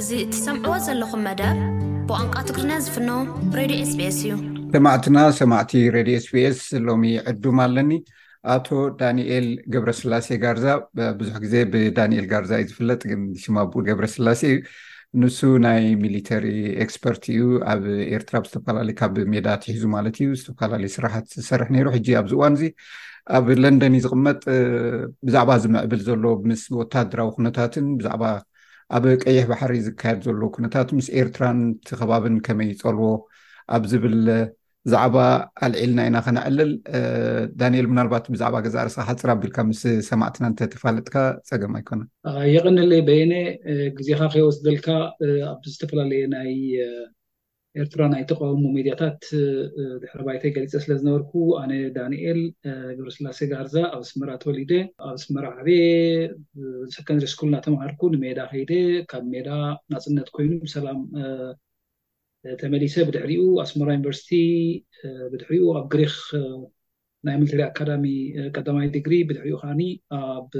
እዚ እትሰምዕዎ ዘለኹም መደብ ብቋንቋ ትግርኛ ዝፍኖ ብሬድዮ ኤስቢኤስ እዩ። ሰማዕትና ሰማዕቲ ሬድዮ ኤስቢኤስ ሎሚ ዕዱም ኣለኒ ኣቶ ዳንኤል ገብረስላሴ ጋርዛ ብዙሕ ግዜ ብዳንኤል ጋርዛ እዩ ዝፍለጥ ግን ሽም ኣቡኡ ገብረስላሴ እዩ ንሱ ናይ ሚሊተሪ ኤክስፐርት እዩ ኣብ ኤርትራ ብዝተፈላለዩ ካብ ሜዳ ትሒዙ ማለት እዩ ዝተፈላለዩ ስራሓት ዝሰርሕ ነይሩ ሕጂ ኣብዚ እዋን እዚ ኣብ ለንደን እዩ ዝቕመጥ ብዛዕባ ዝምዕብል ዘሎ ምስ ወታደራዊ ኩነታትን ብዛዕባ ኣብ ቀይሕ ባሕሪ ዝካየድ ዘሎ ኩነታት ምስ ኤርትራን እቲ ከባብን ከመይ ይፀልዎ ኣብ ዝብል ዛዕባ ኣልዒልና ኢና ከነዕልል ዳንኤል ምናልባት ብዛዕባ ገዛ ርእስካ ሓፅር ኣቢልካ ምስ ሰማዕትና እንተተፋለጥካ ፀገም ኣይኮነን የቐንለይ በየነ ግዜኻ ከይወስደልካ ኣብ ዝተፈላለየ ናይ ኤርትራ ናይ ተቓውሞ ሜድያታት ድሕረ ባይታይ ገሊጸ ስለ ዝነበርኩ፣ ኣነ ዳንኤል ገብረስላሴ ጋርዛ ኣብ ኣስመራ ተወሊደ፣ ኣብ ኣስመራ ዓብየ፣ ሰከንደሪ ስኩል እናተማሃርኩ ንሜዳ ከይደ፣ ካብ ሜዳ ናጽነት ኮይኑ ብሰላም ተመሊሰ፣ ብድሕሪኡ ኣስመራ ዩኒቨርሲቲ፣ ብድሕሪኡ ኣብ ግሪኽ ናይ ሚሊተሪ ኣካዳሚ ቀዳማይ ዲግሪ ብድሕሪኡ ከኣ ኣብ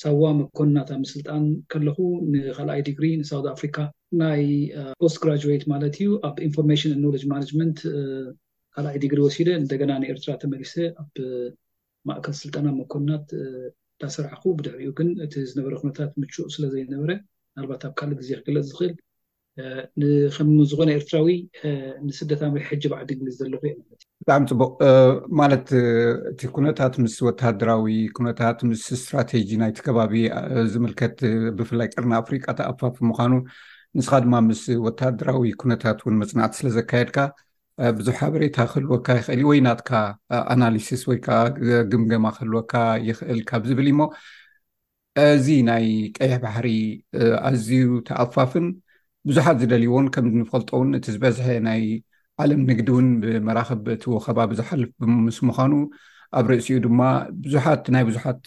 ሳዋ መኮንናት ኣብ ምስልጣን ከለኹ ንካልኣይ ዲግሪ ንሳውዝ ኣፍሪካ ናይ ፖስት ግራጁዌት ማለት እዩ ኣብ ኢንፎርሜሽን ኖሌጅ ማኔጅመንት ካልኣይ ዲግሪ ወሲደ እንደገና ንኤርትራ ተመሊሰ ኣብ ማእከል ስልጠና መኮንናት ዳሰርሕኩ ብድሕሪኡ ግን እቲ ዝነበረ ኩነታት ምቹእ ስለዘይነበረ ምናልባት ኣብ ካልእ ግዜ ክግለጽ ዝኽእል ከም ዝኾነ ኤርትራዊ ንስደት ኣምሪሐ ሕጂ ኣብ ዓዲ እንግሊዝ ዘለኹ እየ ማለት እዩ ብጣዕሚ ፅቡቅ ማለት እቲ ኩነታት ምስ ወተሃደራዊ ኩነታት ምስ ስትራቴጂ ናይቲ ከባቢ ዝምልከት ብፍላይ ቀርኒ ኣፍሪቃ ተኣፋፊ ምዃኑ ንስኻ ድማ ምስ ወተሃደራዊ ኩነታት እውን መፅናዕቲ ስለ ዘካየድካ ብዙሕ ሓበሬታ ክህልወካ ይኽእል እዩ ወይ ናትካ ኣናሊሲስ ወይ ከዓ ግምገማ ክህልወካ ይኽእል ካብ ዝብል እሞ እዚ ናይ ቀይሕ ባሕሪ ኣዝዩ ተኣፋፍን ብዙሓት ዝደልይዎን ከም ንፈልጦ ውን እቲ ዝበዝሐ ናይ ዓለም ንግዲ ውን ብመራኽብ እቲ ኸባቢ ዝሓልፍ ምስ ምዃኑ ኣብ ርእሲኡ ድማ ብዙሓት ናይ ብዙሓት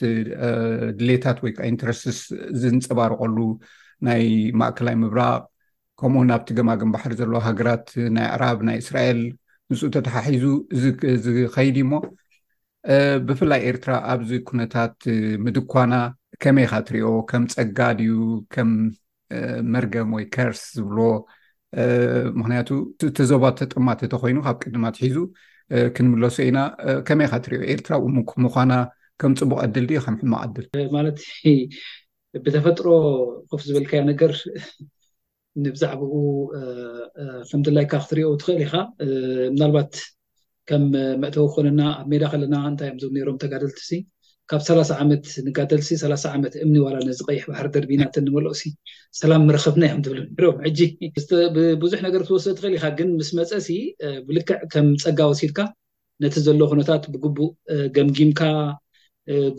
ድሌታት ወይ ከዓ ኢንተረስትስ ዝንፀባርቐሉ ናይ ማእከላይ ምብራቕ ከምኡ ውን ኣብቲ ገማግም ባሕሪ ዘለዎ ሃገራት ናይ ኣዕራብ ናይ እስራኤል ምስኡ ተተሓሒዙ ዝኸይድ እዩ እሞ ብፍላይ ኤርትራ ኣብዚ ኩነታት ምድኳና ከመይ ኢካ ትሪኦ ከም ፀጋ ድዩ ከም መርገም ወይ ከርስ ዝብልዎ ምክንያቱ እቲ ዞባ ተጠማቲ ተኮይኑ ካብ ቅድማ ትሒዙ ክንምለሶ ኢና ከመይ ካ ትሪኦ ኤርትራ ምኳና ከም ፅቡቅ ዕድል ድዩ ከም ሕማቅ ዕድል ማለት ብተፈጥሮ ኮፍ ዝበልካዮ ነገር ንብዛዕብኡ ከምድላይካ ክትሪኦ ትኽእል ኢኻ። ምናልባት ከም መእተዊ ክኾነና ኣብ ሜዳ ከለና እንታይ እዮም ዞም ነይሮም ተጋደልትሲ ካብ ሰላሳ ዓመት ንጋደልሲ ሰላሳ ዓመት እምኒ ዋላ ነዚ ቀይሕ ባሕሪ ደርቢና ተንመልኦሲ ሰላም ምረኸብና እዮም ትብሉ ነይሮም። ሕጂ ብዙሕ ነገር ክትወስዶ ትኽእል ኢኻ፣ ግን ምስ መፀሲ ብልክዕ ከም ፀጋ ወሲድካ ነቲ ዘሎ ኩነታት ብግቡእ ገምጊምካ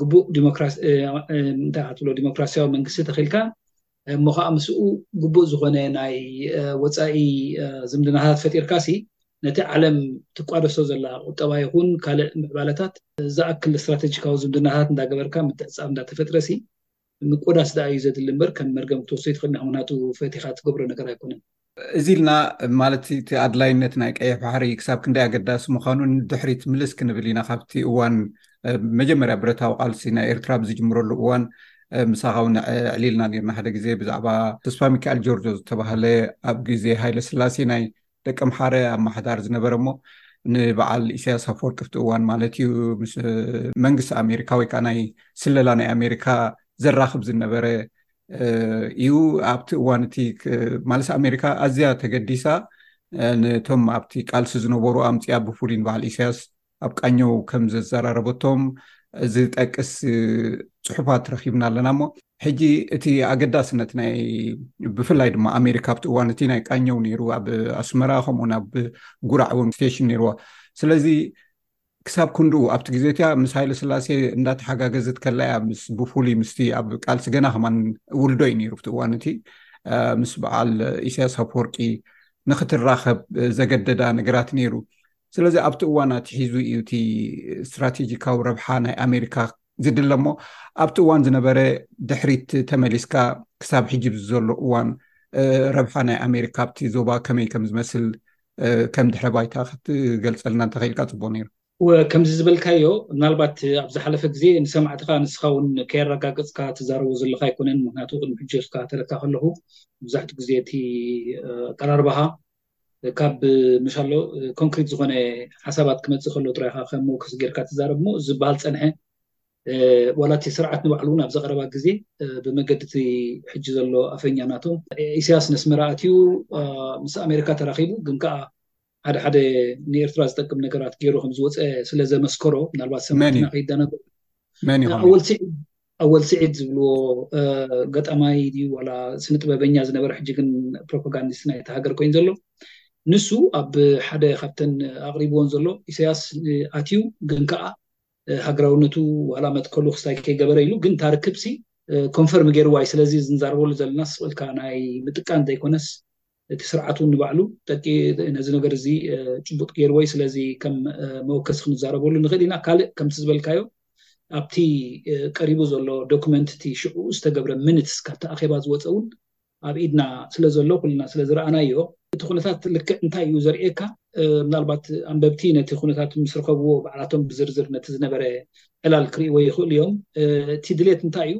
ግቡእ ዲሞክራሲ እንታይ ክትብሎ ዲሞክራሲያዊ መንግስቲ ተኺልካ እሞ ከኣ ምስኡ ግቡእ ዝኾነ ናይ ወጻኢ ዝምድናታት ፈጢርካሲ ነቲ ዓለም ትቋደሶ ዘላ ቁጠባ ይኹን ካልእ ምዕባለታት ዝኣክል ስትራተጂካዊ ዝምድናታት እንዳገበርካ ምትዕጻብ እንዳተፈጥረሲ ምቁዳስ ደኣ እዩ ዘድሊ እምበር ከም መርገም ክትወስዶ ኣይትኽእልን ኢኻ ምኽንያቱ ፈቲኻ ትገብሮ ነገር ኣይኮነን። እዚ ኢልና ማለት እቲ ኣድላይነት ናይ ቀይሕ ባሕሪ ክሳብ ክንደይ ኣገዳሲ ምዃኑ ንድሕሪት ምልስ ክንብል ኢና ካብቲ እዋን መጀመርያ ብረታዊ ቃልሲ ናይ ኤርትራ ብዝጅምረሉ እዋን ምሳኻ እውን ዕሊልና ነርና ሓደ ግዜ ብዛዕባ ተስፋ ሚካኤል ጆርጆ ዝተባሃለ ኣብ ግዜ ሃይለ ስላሴ ናይ ደቂ ምሓረ ኣብ ማሕዳር ዝነበረ እሞ ንበዓል ኢሳያስ ኣፈወርቂ ኣብቲ እዋን ማለት እዩ ምስ መንግስቲ ኣሜሪካ ወይ ከዓ ናይ ስለላ ናይ ኣሜሪካ ዘራኽብ ዝነበረ እዩ ኣብቲ እዋን እቲ ማለት ኣሜሪካ ኣዝያ ተገዲሳ ነቶም ኣብቲ ቃልሲ ዝነበሩ ኣምፅያ ብፍሉይ ንበዓል ኢሳያስ ኣብ ቃኘው ከም ዘዘራረበቶም ዝጠቅስ ፅሑፋት ረኪብና ኣለና እሞ ሕጂ እቲ ኣገዳስነት ናይ ብፍላይ ድማ ኣሜሪካ ኣብቲ እዋን እቲ ናይ ቃኘው ነይሩ ኣብ ኣስመራ ከምኡውን ኣብ ጉራዕ እውን ስቴሽን ነይርዎ ስለዚ ክሳብ ክንድኡ ኣብቲ ግዜ እቲያ ምስ ሃይለ ስላሴ እንዳተሓጋገዘት ከላ እያ ምስ ብፍሉይ ምስቲ ኣብ ቃልሲ ገና ከማን ውልዶ እዩ ነይሩ ብቲ እዋን እቲ ምስ በዓል ኢሳያስ ኣፍወርቂ ንክትራኸብ ዘገደዳ ነገራት ነይሩ ስለዚ ኣብቲ እዋን ኣትሒዙ እዩ እቲ ስትራቴጂካዊ ረብሓ ናይ ኣሜሪካ ዝድለ እሞ ኣብቲ እዋን ዝነበረ ድሕሪት ተመሊስካ ክሳብ ሕጂ ዘሎ እዋን ረብሓ ናይ ኣሜሪካ ኣብቲ ዞባ ከመይ ከም ዝመስል ከም ድሕረ ባይታ ክትገልፀልና እንተኽኢልካ ፅቡቅ ነይሩ ከምዚ ዝበልካዮ ምናልባት ኣብ ዝሓለፈ ግዜ ንሰማዕትኻ ንስኻ እውን ከየረጋገፅካ ትዛረቦ ዘለካ ኣይኮነን ምክንያቱ ቅድሚ ሕጂ ክከታተለካ ከለኹ መብዛሕትኡ ግዜ እቲ ኣቀራርባኻ ካብ መሻሎ ኮንክሪት ዝኾነ ሓሳባት ክመፅእ ከሎ ጥራይ ኢኻ ከም ሞክስ ጌርካ ትዛረብ እሞ ዝበሃል ፀንሐ ዋላ እቲ ስርዓት ንባዕሉ እውን ኣብ ዘቐረባ ግዜ ብመገዲ እቲ ሕጂ ዘሎ ኣፈኛ ናቶ ኢሳያስ ነስመራ ኣትዩ ምስ ኣሜሪካ ተራኺቡ ግን ከዓ ሓደ ሓደ ንኤርትራ ዝጠቅም ነገራት ገይሩ ከም ዝወፀ ስለ ዘመስከሮ ምናልባት ሰማዕትና ከይደናገሩ ኣወልሲ ኣወል ስዒድ ዝብልዎ ገጣማይ ድዩ ዋላ ስነ ጥበበኛ ዝነበረ ሕጂ ግን ፕሮፓጋንዲስት ናይቲ ሃገር ኮይኑ ዘሎ ንሱ ኣብ ሓደ ካብተን ኣቕሪብዎን ዘሎ ኢሳያስ ኣትዩ ግን ከዓ ሃገራውነቱ ዋላ መትከሉ ክስታይ ከይገበረ ኢሉ ግን ታርክብሲ ኮንፈርም ገይርዋ እዩ ስለዚ ዝንዛረበሉ ዘለና ስቕልካ ናይ ምጥቃን ዘይኮነስ እቲ ስርዓት እውን ንባዕሉ ጠቂ ነዚ ነገር እዚ ጭቡጥ ገይርዎይ ስለዚ ከም መወከሲ ክንዛረበሉ ንኽእል ኢና ካልእ ከምቲ ዝበልካዮ ኣብቲ ቀሪቡ ዘሎ ዶክመንት እቲ ሽዑ ዝተገብረ ምንትስ ካብቲ ኣኼባ ዝወፀ እውን ኣብ ኢድና ስለ ዘሎ ኩልና ስለ ዝረኣናዮ እቲ ኩነታት ልክዕ እንታይ እዩ ዘርእየካ ምናልባት ኣንበብቲ ነቲ ኩነታት ምስ ረኸብዎ ባዕላቶም ብዝርዝር ነቲ ዝነበረ ዕላል ክርእይዎ ይኽእሉ እዮም እቲ ድሌት እንታይ እዩ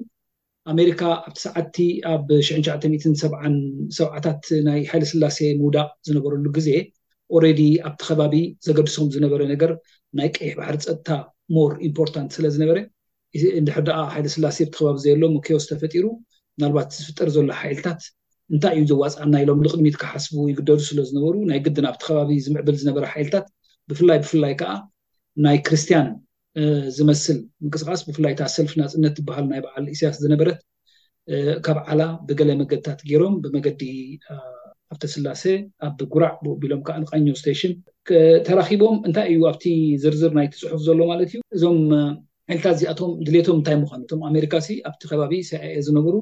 ኣሜሪካ ኣብቲ ሰዓትቲ ኣብ ሽሕን ትሽዓተ ሚእትን ሰብዓን ሰብዓታት ናይ ሃይለስላሴ ምውዳቕ ዝነበረሉ ግዜ ኦሬዲ ኣብቲ ከባቢ ዘገድሶም ዝነበረ ነገር ናይ ቀይሕ ባሕሪ ጸጥታ ሞር ኢምፖርታንት ስለዝነበረ እንድሕር ደኣ ሃይለስላሴ ኣብቲ ከባቢ ዘየሎ እሞ ኬዎስ ተፈጢሩ ምናልባት ዝፍጠር ዘሎ ሓይልታት እንታይ እዩ ዘዋጽኣና ኢሎም ንቕድሚት ክሓስቡ ይግደዱ ስለዝነበሩ ናይ ግድን ኣብቲ ከባቢ ዝምዕብል ዝነበረ ሓይልታት ብፍላይ ብፍላይ ከኣ ናይ ክርስትያን ዝመስል ምንቅስቓስ ብፍላይ እታ ሰልፊ ናፅነት ትበሃል ናይ በዓል ኢሳያስ ዝነበረት ካብ ዓላ ብገለ መገድታት ገይሮም ብመገዲ ኣብተ ስላሴ ኣብ ጉራዕ ብኡ ቢሎም ከዓ ንቃኞ ስቴሽን ተራኺቦም እንታይ እዩ ኣብቲ ዝርዝር ናይቲ ፅሑፍ ዘሎ ማለት እዩ እዞም ሓይልታት እዚኣቶም ድሌቶም እንታይ ምዃኑ እቶም ኣሜሪካ ሲ ኣብቲ ከባቢ ሰኣኤ ዝነበሩ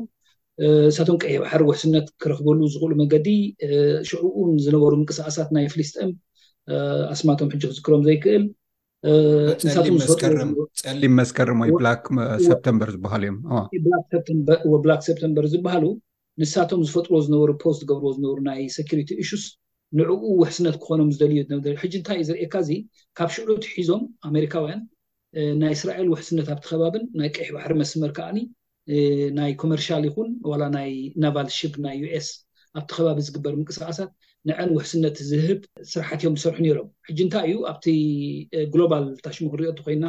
እሳቶም ቀይሕ ባሕሪ ውሕስነት ክረኽበሉ ዝኽእሉ መገዲ ሽዕኡን ዝነበሩ ምንቅስቃሳት ናይ ፍልስጤም ኣስማቶም ሕጂ ክዝክሮም ዘይክእል ንሳቶም ዝፈጥሩ ጸሊም መስከረም ወይ ብላክ ሰፕተምበር ዝበሃሉ እዮም ብላክ ሰፕተምበር ዝበሃሉ ንሳቶም ዝፈጥሮ ዝነበሩ ፖስት ዝገብርዎ ዝነበሩ ናይ ሴኪሪቲ እሹስ ንዕኡ ውሕስነት ክኾኖም ዝደልዩ ዝነበሩ ሕጂ እንታይ እዩ ዘርእየካ እዚ ካብ ሽዑ ትሒዞም ኣሜሪካውያን ናይ እስራኤል ውሕስነት ኣብቲ ከባብን ናይ ቀይሕ ባሕሪ መስመር ከዓኒ ናይ ኮመርሻል ይኹን ዋላ ናይ ናቫል ሽፕ ናይ ዩኤስ ኣብቲ ከባቢ ዝግበር ምንቅስቃሳት ንዐን ውሕስነት ዝህብ ስራሓት እዮም ዝሰርሑ ነይሮም። ሕጂ እንታይ እዩ ኣብቲ ግሎባል ታሽሙ ክንሪኦ እንተኮይና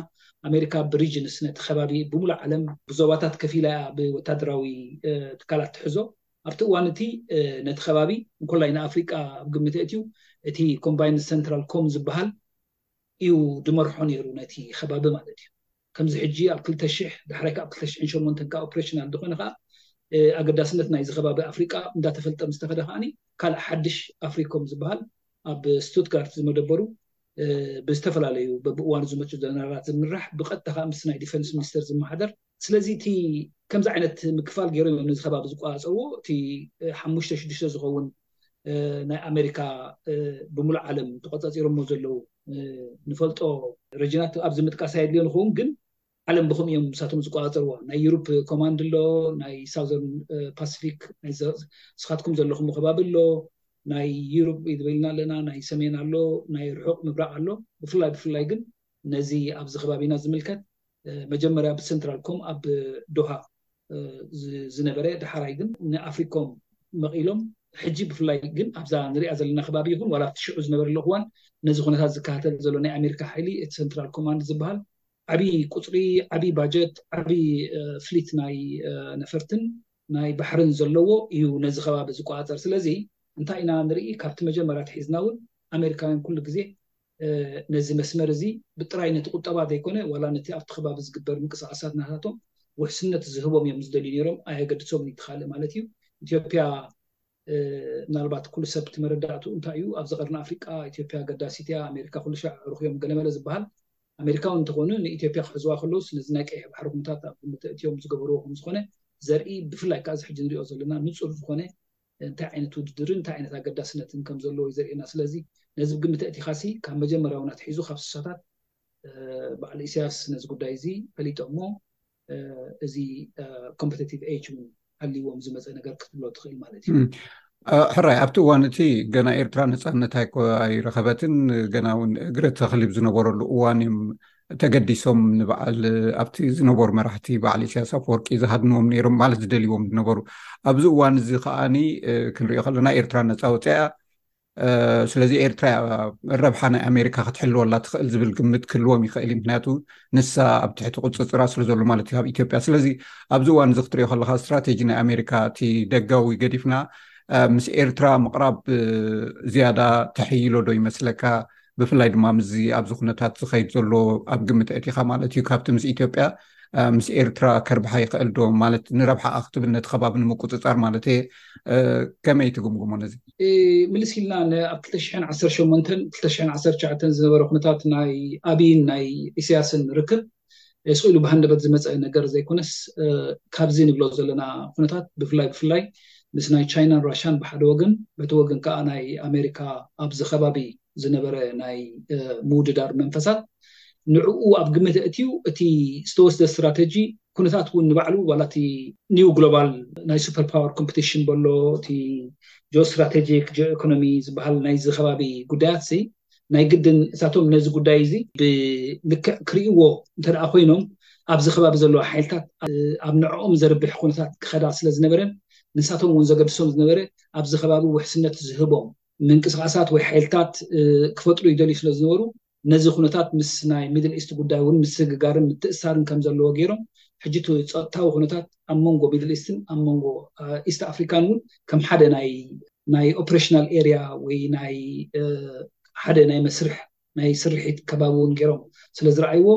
ኣሜሪካ ብሪጅንስ ነቲ ከባቢ ብሙሉእ ዓለም ብዞባታት ከፊላ እያ ብወታደራዊ ትካላት ትሕዞ። ኣብቲ እዋን እቲ ነቲ ከባቢ እንኮላይ ንኣፍሪቃ ኣብ ግምት ኣእትዩ እቲ ኮምባይንድ ሰንትራል ኮም ዝበሃል እዩ ድመርሖ ነይሩ ነቲ ከባቢ ማለት እዩ። ከምዚ ሕጂ ኣብ ክልተ ሽሕ ዳሕራይ ክኣ ኣብ ክልተ ሽሕን ሸሞንተን ክኣ ኦፕሬሽናል እንተኾነ ክኣ ኣገዳስነት ናይዚ ከባቢ ኣፍሪቃ እንዳተፈልጠ ምስ ተኸደ ክኣ ካልእ ሓድሽ ኣፍሪኮም ዝብሃል ኣብ ስቱትጋርት ዝመደበሩ ብዝተፈላለዩ በብእዋኑ ዝመጹ ጀነራላት ዝምራሕ ብቀጥታ ክኣ ምስ ናይ ዲፈንስ ሚኒስተር ዝመሓደር ስለዚ እቲ ከምዚ ዓይነት ምክፋል ገይሮም እዮም ነዚ ከባቢ ዝቆጻጸርዎ እቲ ሓሙሽተ ሽዱሽተ ዝኸውን ናይ ኣሜሪካ ብምሉእ ዓለም ተቆፃፂሮሞ ዘለዉ ንፈልጦ ረጅናት ኣብዚ ምጥቃስ ኣየድልዮ ንኸውን ግን ዓለም ብከምኡ እዮም ንሳቶም ዝቆፃፀርዋ ናይ ዩሮፕ ኮማንድ ኣሎ ናይ ሳውዘርን ፓሲፊክ ስኻትኩም ዘለኹም ከባቢ ኣሎ ናይ ዩሮፕ ዝበልና ኣለና ናይ ሰሜን ኣሎ ናይ ርሑቅ ምብራቅ ኣሎ ብፍላይ ብፍላይ ግን ነዚ ኣብዚ ከባቢና ዝምልከት መጀመርያ ብሰንትራል ኮም ኣብ ዶሃ ዝነበረ ዳሓራይ ግን ንኣፍሪኮም መቒሎም ሕጂ ብፍላይ ግን ኣብዛ ንሪኣ ዘለና ከባቢ ይኹን ዋላ ኣብቲ ሽዑ ዝነበረሉ እዋን ነዚ ኩነታት ዝከታተል ዘሎ ናይ ኣሜሪካ ሓይሊ እቲ ሰንትራል ኮማንድ ዝበሃል ዓብዪ ቁፅሪ ዓብዪ ባጀት ዓብዪ ፍሊት ናይ ነፈርትን ናይ ባሕርን ዘለዎ እዩ ነዚ ከባቢ ዝቆፃፀር ስለዚ እንታይ ኢና ንርኢ ካብቲ መጀመርያ ኣትሒዝና እውን ኣሜሪካውያን ኩሉ ግዜ ነዚ መስመር እዚ ብጥራይ ነቲ ቁጠባ ዘይኮነ ዋላ ነቲ ኣብቲ ከባቢ ዝግበር ምንቅስቓሳት ናታቶም ውሕስነት ዝህቦም እዮም ዝደልዩ ነይሮም ኣየገድሶምን እቲ ካልእ ማለት እዩ ኢትዮጵያ ምናልባት ኩሉ ሰብ እቲ መረዳእትኡ እንታይ እዩ ኣብዚ ቀርኒ ኣፍሪቃ ኢትዮጵያ ኣገዳሲት እያ ኣሜሪካ ኩሉ ሻዕ ዕሩኽ እዮም ገለመለ ዝበሃል ኣሜሪካ እውን እንተኾኑ ንኢትዮጵያ ክሕዝዋ ከለውስ ነዚ ናይ ቀይሕ ባሕሪ ኩነታት ኣብ ግምት እትዮም ዝገበርዎ ከም ዝኾነ ዘርኢ ብፍላይ ከዓ እዚ ሕጂ ንሪኦ ዘለና ንፁር ዝኾነ እንታይ ዓይነት ውድድርን እንታይ ዓይነት ኣገዳስነትን ከም ዘለዎ እዩ ዘርእየና። ስለዚ ነዚ ብግምት ኣእቲኻሲ ካብ መጀመርያ እውን ኣትሒዙ ካብ ስሳታት በዓል ኢሳያስ ነዚ ጉዳይ እዚ ፈሊጦሞ እዚ ኮምፐቲቲቭ ኤጅ እውን ኣልዎም ዝመፀ ነገር ክትብሎ ትኽእል ማለት እዩ። ሕራይ ኣብቲ እዋን እቲ ገና ኤርትራ ነፃነት ኣይረኸበትን ገና እውን እግረ ተኽሊብ ዝነበረሉ እዋን እዮም ተገዲሶም ንበዓል ኣብቲ ዝነበሩ መራሕቲ በዓል ኢሳያስ ኣፈወርቂ ዝሃድንዎም ነይሮም ማለት ዝደልዎም ዝነበሩ ኣብዚ እዋን እዚ ከዓኒ ክንሪኦ ከለና ኤርትራ ነፃ ወፅያ ስለዚ ኤርትራ ረብሓ ናይ ኣሜሪካ ክትሕልወላ ትኽእል ዝብል ግምት ክህልዎም ይኽእል እዩ ምክንያቱ ንሳ ኣብ ትሕቲ ቁፅፅራ ስለ ዘሎ ማለት እዩ ካብ ኢትዮጵያ ስለዚ ኣብዚ እዋን እዚ ክትሪኦ ከለካ ስትራቴጂ ናይ ኣሜሪካ እቲ ደጋዊ ገዲፍና ምስ ኤርትራ ምቕራብ ዝያዳ ተሕይሎ ዶ ይመስለካ ብፍላይ ድማ ምስዚ ኣብዚ ኩነታት ዝኸይድ ዘሎ ኣብ ግምት ኣእቲኻ ማለት እዩ ካብቲ ምስ ኢትዮጵያ ምስ ኤርትራ ከርብሓ ይኽእል ዶ ማለት ንረብሓኣ ክትብል ነቲ ከባቢ ንምቁፅፃር ማለት እየ ከመይ ትግምግሞ ነዚ ምልስ ኢልና ኣብ 218 219 ዝነበረ ኩነታት ናይ ኣብይን ናይ ኢሳያስን ርክብ የስኢሉ ብሃንደበት ዝመፀ ነገር ዘይኮነስ ካብዚ ንብሎ ዘለና ኩነታት ብፍላይ ብፍላይ ምስ ናይ ቻይናን ራሻን ብሓደ ወገን በቲ ወገን ከዓ ናይ ኣሜሪካ ኣብዚ ከባቢ ዝነበረ ናይ ምውድዳር መንፈሳት ንዕኡ ኣብ ግምት እትዩ እቲ ዝተወስደ ስትራተጂ ኩነታት እውን ንባዕሉ ዋላ እቲ ኒው ግሎባል ናይ ሱፐር ፓወር ኮምፒቲሽን በሎ እቲ ጂኦ ስትራቴጂክ ጂኦ ኢኮኖሚ ዝበሃል ናይዚ ከባቢ ጉዳያት ናይ ግድን እሳቶም ነዚ ጉዳይ እዚ ብልክዕ ክርእይዎ እንተደኣ ኮይኖም ኣብዚ ከባቢ ዘለዋ ሓይልታት ኣብ ንዕኦም ዘርብሕ ኩነታት ክኸዳ ስለ ዝነበረን ንሳቶም እውን ዘገድሶም ዝነበረ ኣብዚ ከባቢ ውሕስነት ዝህቦም ምንቅስቓሳት ወይ ሓይልታት ክፈጥሩ ይደልዩ ስለ ዝነበሩ ነዚ ኩነታት ምስ ናይ ሚድል ኢስት ጉዳይ እውን ምስግጋርን ምትእሳርን ከም ዘለዎ ገይሮም ሕጂ እቲ ጸጥታዊ ኩነታት ኣብ መንጎ ሚድል ኢስትን ኣብ መንጎ ኢስት ኣፍሪካን እውን ከም ሓደ ናይ ኦፕሬሽናል ኤርያ ወይ ናይ ሓደ ናይ መስርሕ ናይ ስርሒት ከባቢ እውን ገይሮም ስለዝረኣይዎ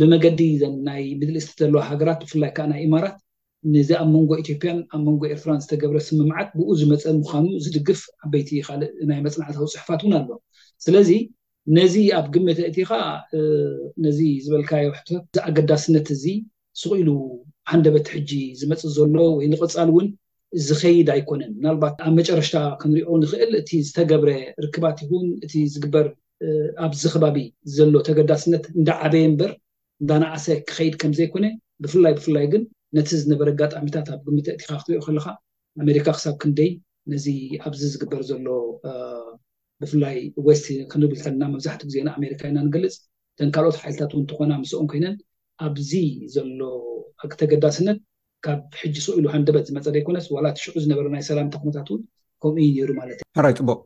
ብመገዲ ዘን ናይ ሚድል ኢስት ዘለዋ ሃገራት ብፍላይ ከዓ ናይ ኢማራት ነዚ ኣብ መንጎ ኢትዮጵያን ኣብ መንጎ ኤርትራን ዝተገብረ ስምምዓት ብኡ ዝመፀ ምዃኑ ዝድግፍ ዓበይቲ ካልእ ናይ መፅናዕታዊ ፅሑፋት እውን ኣሎ ስለዚ ነዚ ኣብ ግምት እቲኻ ነዚ ዝበልካዮ ሕቶት ኣገዳስነት እዚ ስቕ ኢሉ ሃንደበት ሕጂ ዝመጽእ ዘሎ ወይ ንቐጻሊ እውን ዝኸይድ ኣይኮነን። ምናልባት ኣብ መጨረሽታ ክንሪኦ ንኽእል እቲ ዝተገብረ ርክባት ይኹን እቲ ዝግበር ኣብዚ ከባቢ ዘሎ ተገዳስነት እንዳዓበየ እምበር እንዳነኣሰ ክኸይድ ከም ዘይኮነ ብፍላይ ብፍላይ ግን ነቲ ዝነበረ ኣጋጣሚታት ኣብ ግምት ኣእቲኻ ክትሪኦ ከለኻ ኣሜሪካ ክሳብ ክንደይ ነዚ ኣብዚ ዝግበር ዘሎ ብፍላይ ዌስት ክንብል ከለና መብዛሕትኡ ግዜ ንኣሜሪካ ኢና ንገልጽ እተን ካልኦት ሓይልታት እውን እንተኾና ምስኦም ኮይነን ኣብዚ ዘሎ ተገዳስነት ካብ ሕጂ ሰው ኢሉ ሃንደበት ዝመፀ ዘይኮነስ ዋላ እቲ ሽዑ ዝነበረ ናይ ሰላም ተኽኖታት እውን ከምኡ እዩ ነይሩ ማለት እዩ። ሕራይ ፅቡቕ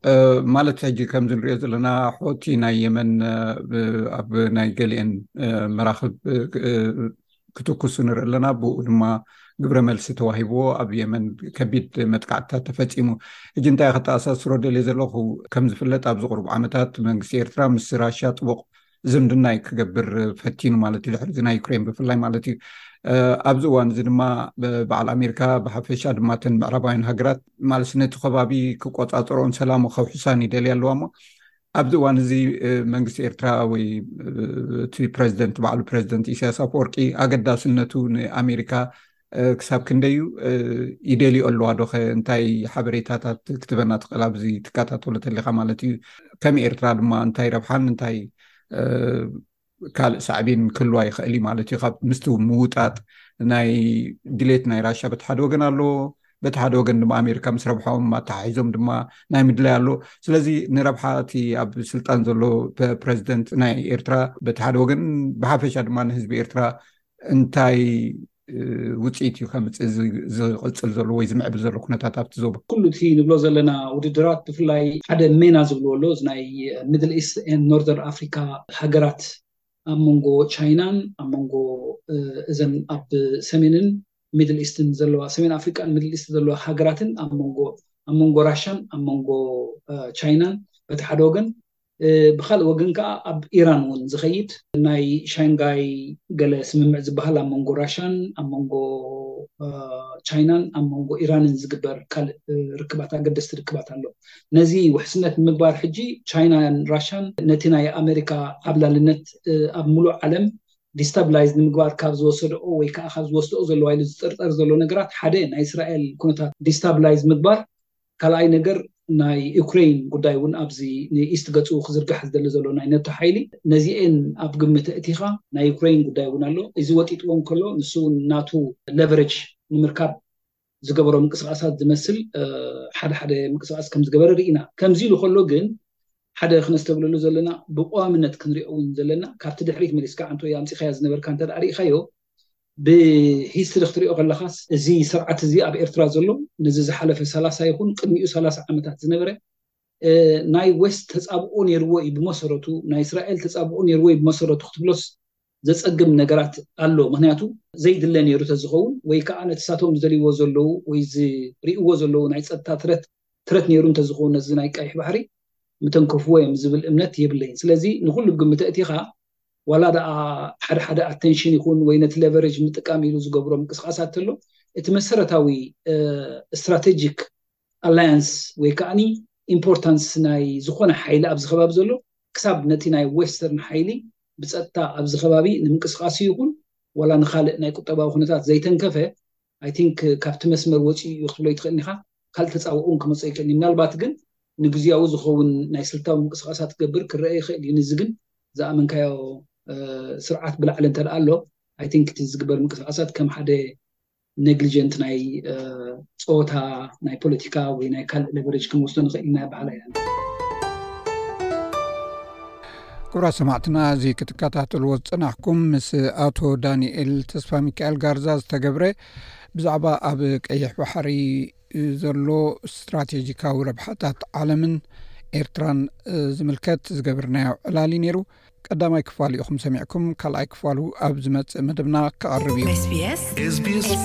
ማለት ሕጂ ከምዚ ንሪኦ ዘለና ሑቲ ናይ የመን ኣብ ናይ ገሊኤን መራኽብ ክትኩሱ ንርኢ ኣለና ብኡ ድማ ግብረ መልሲ ተዋሂብዎ ኣብ የመን ከቢድ መጥቃዕትታት ተፈፂሙ እጂ እንታይ ከተኣሳስሮ ደልየ ዘለኹ ከም ዝፍለጥ ኣብዚ ቅርቡ ዓመታት መንግስቲ ኤርትራ ምስ ራሻ ጥቡቕ ዝምድና ዩ ክገብር ፈቲኑ ማለት እዩ ድሕሪዚ ናይ ዩክሬን ብፍላይ ማለት እዩ ኣብዚ እዋን እዚ ድማ በዓል ኣሜሪካ ብሓፈሻ ድማ ተን ምዕራባውያን ሃገራት ማለት ነቲ ከባቢ ክቆፃፀሮን ሰላሙ ከውሕሳን ይደልያ ኣለዋ እሞ ኣብዚ እዋን እዚ መንግስቲ ኤርትራ ወይ እቲ ፕረዚደንት ባዕሉ ፕረዚደንት ኢሳያስ ኣፈወርቂ ኣገዳስነቱ ንኣሜሪካ ክሳብ ክንደይ እዩ ይደልዩ ኣለዋ ዶኸ እንታይ ሓበሬታታት ክትበና ትኽእል ኣብዚ ትከታተሎ ተለካ ማለት እዩ ከም ኤርትራ ድማ እንታይ ረብሓን እንታይ ካልእ ሳዕቢን ክህልዋ ይኽእል እዩ ማለት እዩ ካብ ምስቲ ምውጣጥ ናይ ድሌት ናይ ራሻ በቲ ሓደ ወገን ኣሎ በቲ ሓደ ወገን ድማ ኣሜሪካ ምስ ረብሖም ኣተሓሒዞም ድማ ናይ ምድላይ ኣሎ ስለዚ ንረብሓ እቲ ኣብ ስልጣን ዘሎ ፕረዚደንት ናይ ኤርትራ በቲ ሓደ ወገን ብሓፈሻ ድማ ንህዝቢ ኤርትራ እንታይ ውፅኢት እዩ ከምፅእ ዝቕፅል ዘሎ ወይ ዝምዕብል ዘሎ ኩነታት ኣብቲ ዞባ ኩሉ እቲ ንብሎ ዘለና ውድድራት ብፍላይ ሓደ ሜና ዝብልዎ ኣሎ እዚ ናይ ሚድል ኢስት ኤንድ ኖርዘርን ኣፍሪካ ሃገራት ኣብ መንጎ ቻይናን ኣብ መንጎ እዘን ኣብ ሰሜንን ሚድል ኢስትን ዘለዋ ሰሜን ኣፍሪቃን ሚድል ኢስት ዘለዋ ሃገራትን ኣብ መንጎ ኣብ መንጎ ራሻን ኣብ መንጎ ቻይናን በቲ ሓደ ወገን ብካልእ ወገን ከኣ ኣብ ኢራን እውን ዝኸይድ ናይ ሻንጋይ ገለ ስምምዕ ዝበሃል ኣብ መንጎ ራሻን ኣብ መንጎ ቻይናን ኣብ መንጎ ኢራንን ዝግበር ካልእ ርክባት ኣገደስቲ ርክባት ኣሎ ነዚ ውሕስነት ንምግባር ሕጂ ቻይናን ራሻን ነቲ ናይ ኣሜሪካ ዓብላልነት ኣብ ሙሉእ ዓለም ዲስታብላይዝ ንምግባር ካብ ዝወሰደኦ ወይ ከዓ ካብ ዝወስደኦ ዘለዋ ኢሉ ዝጥርጠር ዘሎ ነገራት ሓደ ናይ እስራኤል ኩነታት ዲስታብላይዝ ምግባር ካልኣይ ነገር ናይ ዩክረይን ጉዳይ እውን ኣብዚ ንኢስት ገጹ ክዝርጋሕ ዝደሊ ዘሎ ናይ ነቶ ሓይሊ ነዚኤን ኣብ ግምት እእቲኻ ናይ ዩክረይን ጉዳይ እውን ኣሎ እዚ ወጢጥዎ እንከሎ ንሱ እውን ናቱ ለቨረጅ ንምርካብ ዝገበሮ ምንቅስቓሳት ዝመስል ሓደ ሓደ ምንቅስቓስ ከም ዝገበረ ርኢና ከምዚ ኢሉ ከሎ ግን ሓደ ክነስተብለሉ ዘለና ብቀዋምነት ክንሪኦ እውን ዘለና ካብቲ ድሕሪት መሊስካ ዓንቶ ኣምጺኻያ ዝነበርካ እንተ ርኢኻዮ ብሂስትሪ ክትሪኦ ከለኻስ እዚ ስርዓት እዚ ኣብ ኤርትራ ዘሎ ነዚ ዝሓለፈ ሰላሳ ይኹን ቅድሚኡ ሰላሳ ዓመታት ዝነበረ ናይ ዌስት ተጻብኦ ነይርዎ እዩ ብመሰረቱ ናይ እስራኤል ተጻብኦ ነይርዎ እዩ ብመሰረቱ ክትብሎስ ዘጸግም ነገራት ኣሎ ምክንያቱ ዘይድለ ነይሩ ተዝኸውን ወይ ከዓ ነቲ ሳቶም ዝደልይዎ ዘለዉ ወይ ዝርእዎ ዘለዉ ናይ ጸጥታ ትረት ትረት ነይሩ እንተዝኸውን ነዚ ናይ ቀይሕ ባሕሪ ምተንከፍዎ እዮም ዝብል እምነት የብለይን ስለዚ ንኩሉ ግምት እቲኻ ዋላ ደኣ ሓደ ሓደ ኣተንሽን ይኹን ወይ ነቲ ለቨሬጅ ንምጥቃም ኢሉ ዝገብሮ ምንቅስቓሳት ተሎ እቲ መሰረታዊ ስትራተጂክ ኣላያንስ ወይ ከዓኒ ኢምፖርታንስ ናይ ዝኾነ ሓይሊ ኣብዚ ከባቢ ዘሎ ክሳብ ነቲ ናይ ዌስተርን ሓይሊ ብፀጥታ ኣብዚ ከባቢ ንምንቅስቓሱ ይኹን ዋላ ንኻልእ ናይ ቁጠባዊ ኩነታት ዘይተንከፈ ኣይ ቲንክ ካብቲ መስመር ወፂኡ እዩ ክትብሎ ኣይትኽእልን ኢኻ። ካልእ ተፃብኦ እውን ክመፅኦ ይኽእል እዩ። ምናልባት ግን ንግዝያዊ ዝኸውን ናይ ስልታዊ ምንቅስቓሳት ክገብር ክረኣ ይኽእል እዩ። ንዚ ግን ዝኣመንካዮ ስርዓት ብላዕሊ እንተድኣ ኣሎ ኣይ ቲንክ እቲ ዝግበር ምንቅስቓሳት ከም ሓደ ነግሊጀንት ናይ ፀወታ ናይ ፖለቲካ ወይ ናይ ካልእ ለቨሬጅ ክንወስዶ ንኽእል ኢና ይበሃል። ክብራት ሰማዕትና እዚ ክትከታተልዎ ዝፅናሕኩም ምስ ኣቶ ዳንኤል ተስፋ ሚካኤል ጋርዛ ዝተገብረ ብዛዕባ ኣብ ቀይሕ ባሕሪ ዘሎ ስትራቴጂካዊ ረብሓታት ዓለምን ኤርትራን ዝምልከት ዝገብርናዮ ዕላል ዩ ነይሩ ቀዳማይ ክፋሉ ኢኹም ሰሚዕኩም ካልኣይ ክፋሉ ኣብ ዝመፅእ መደብና ክቐርብ እዩስስስስስ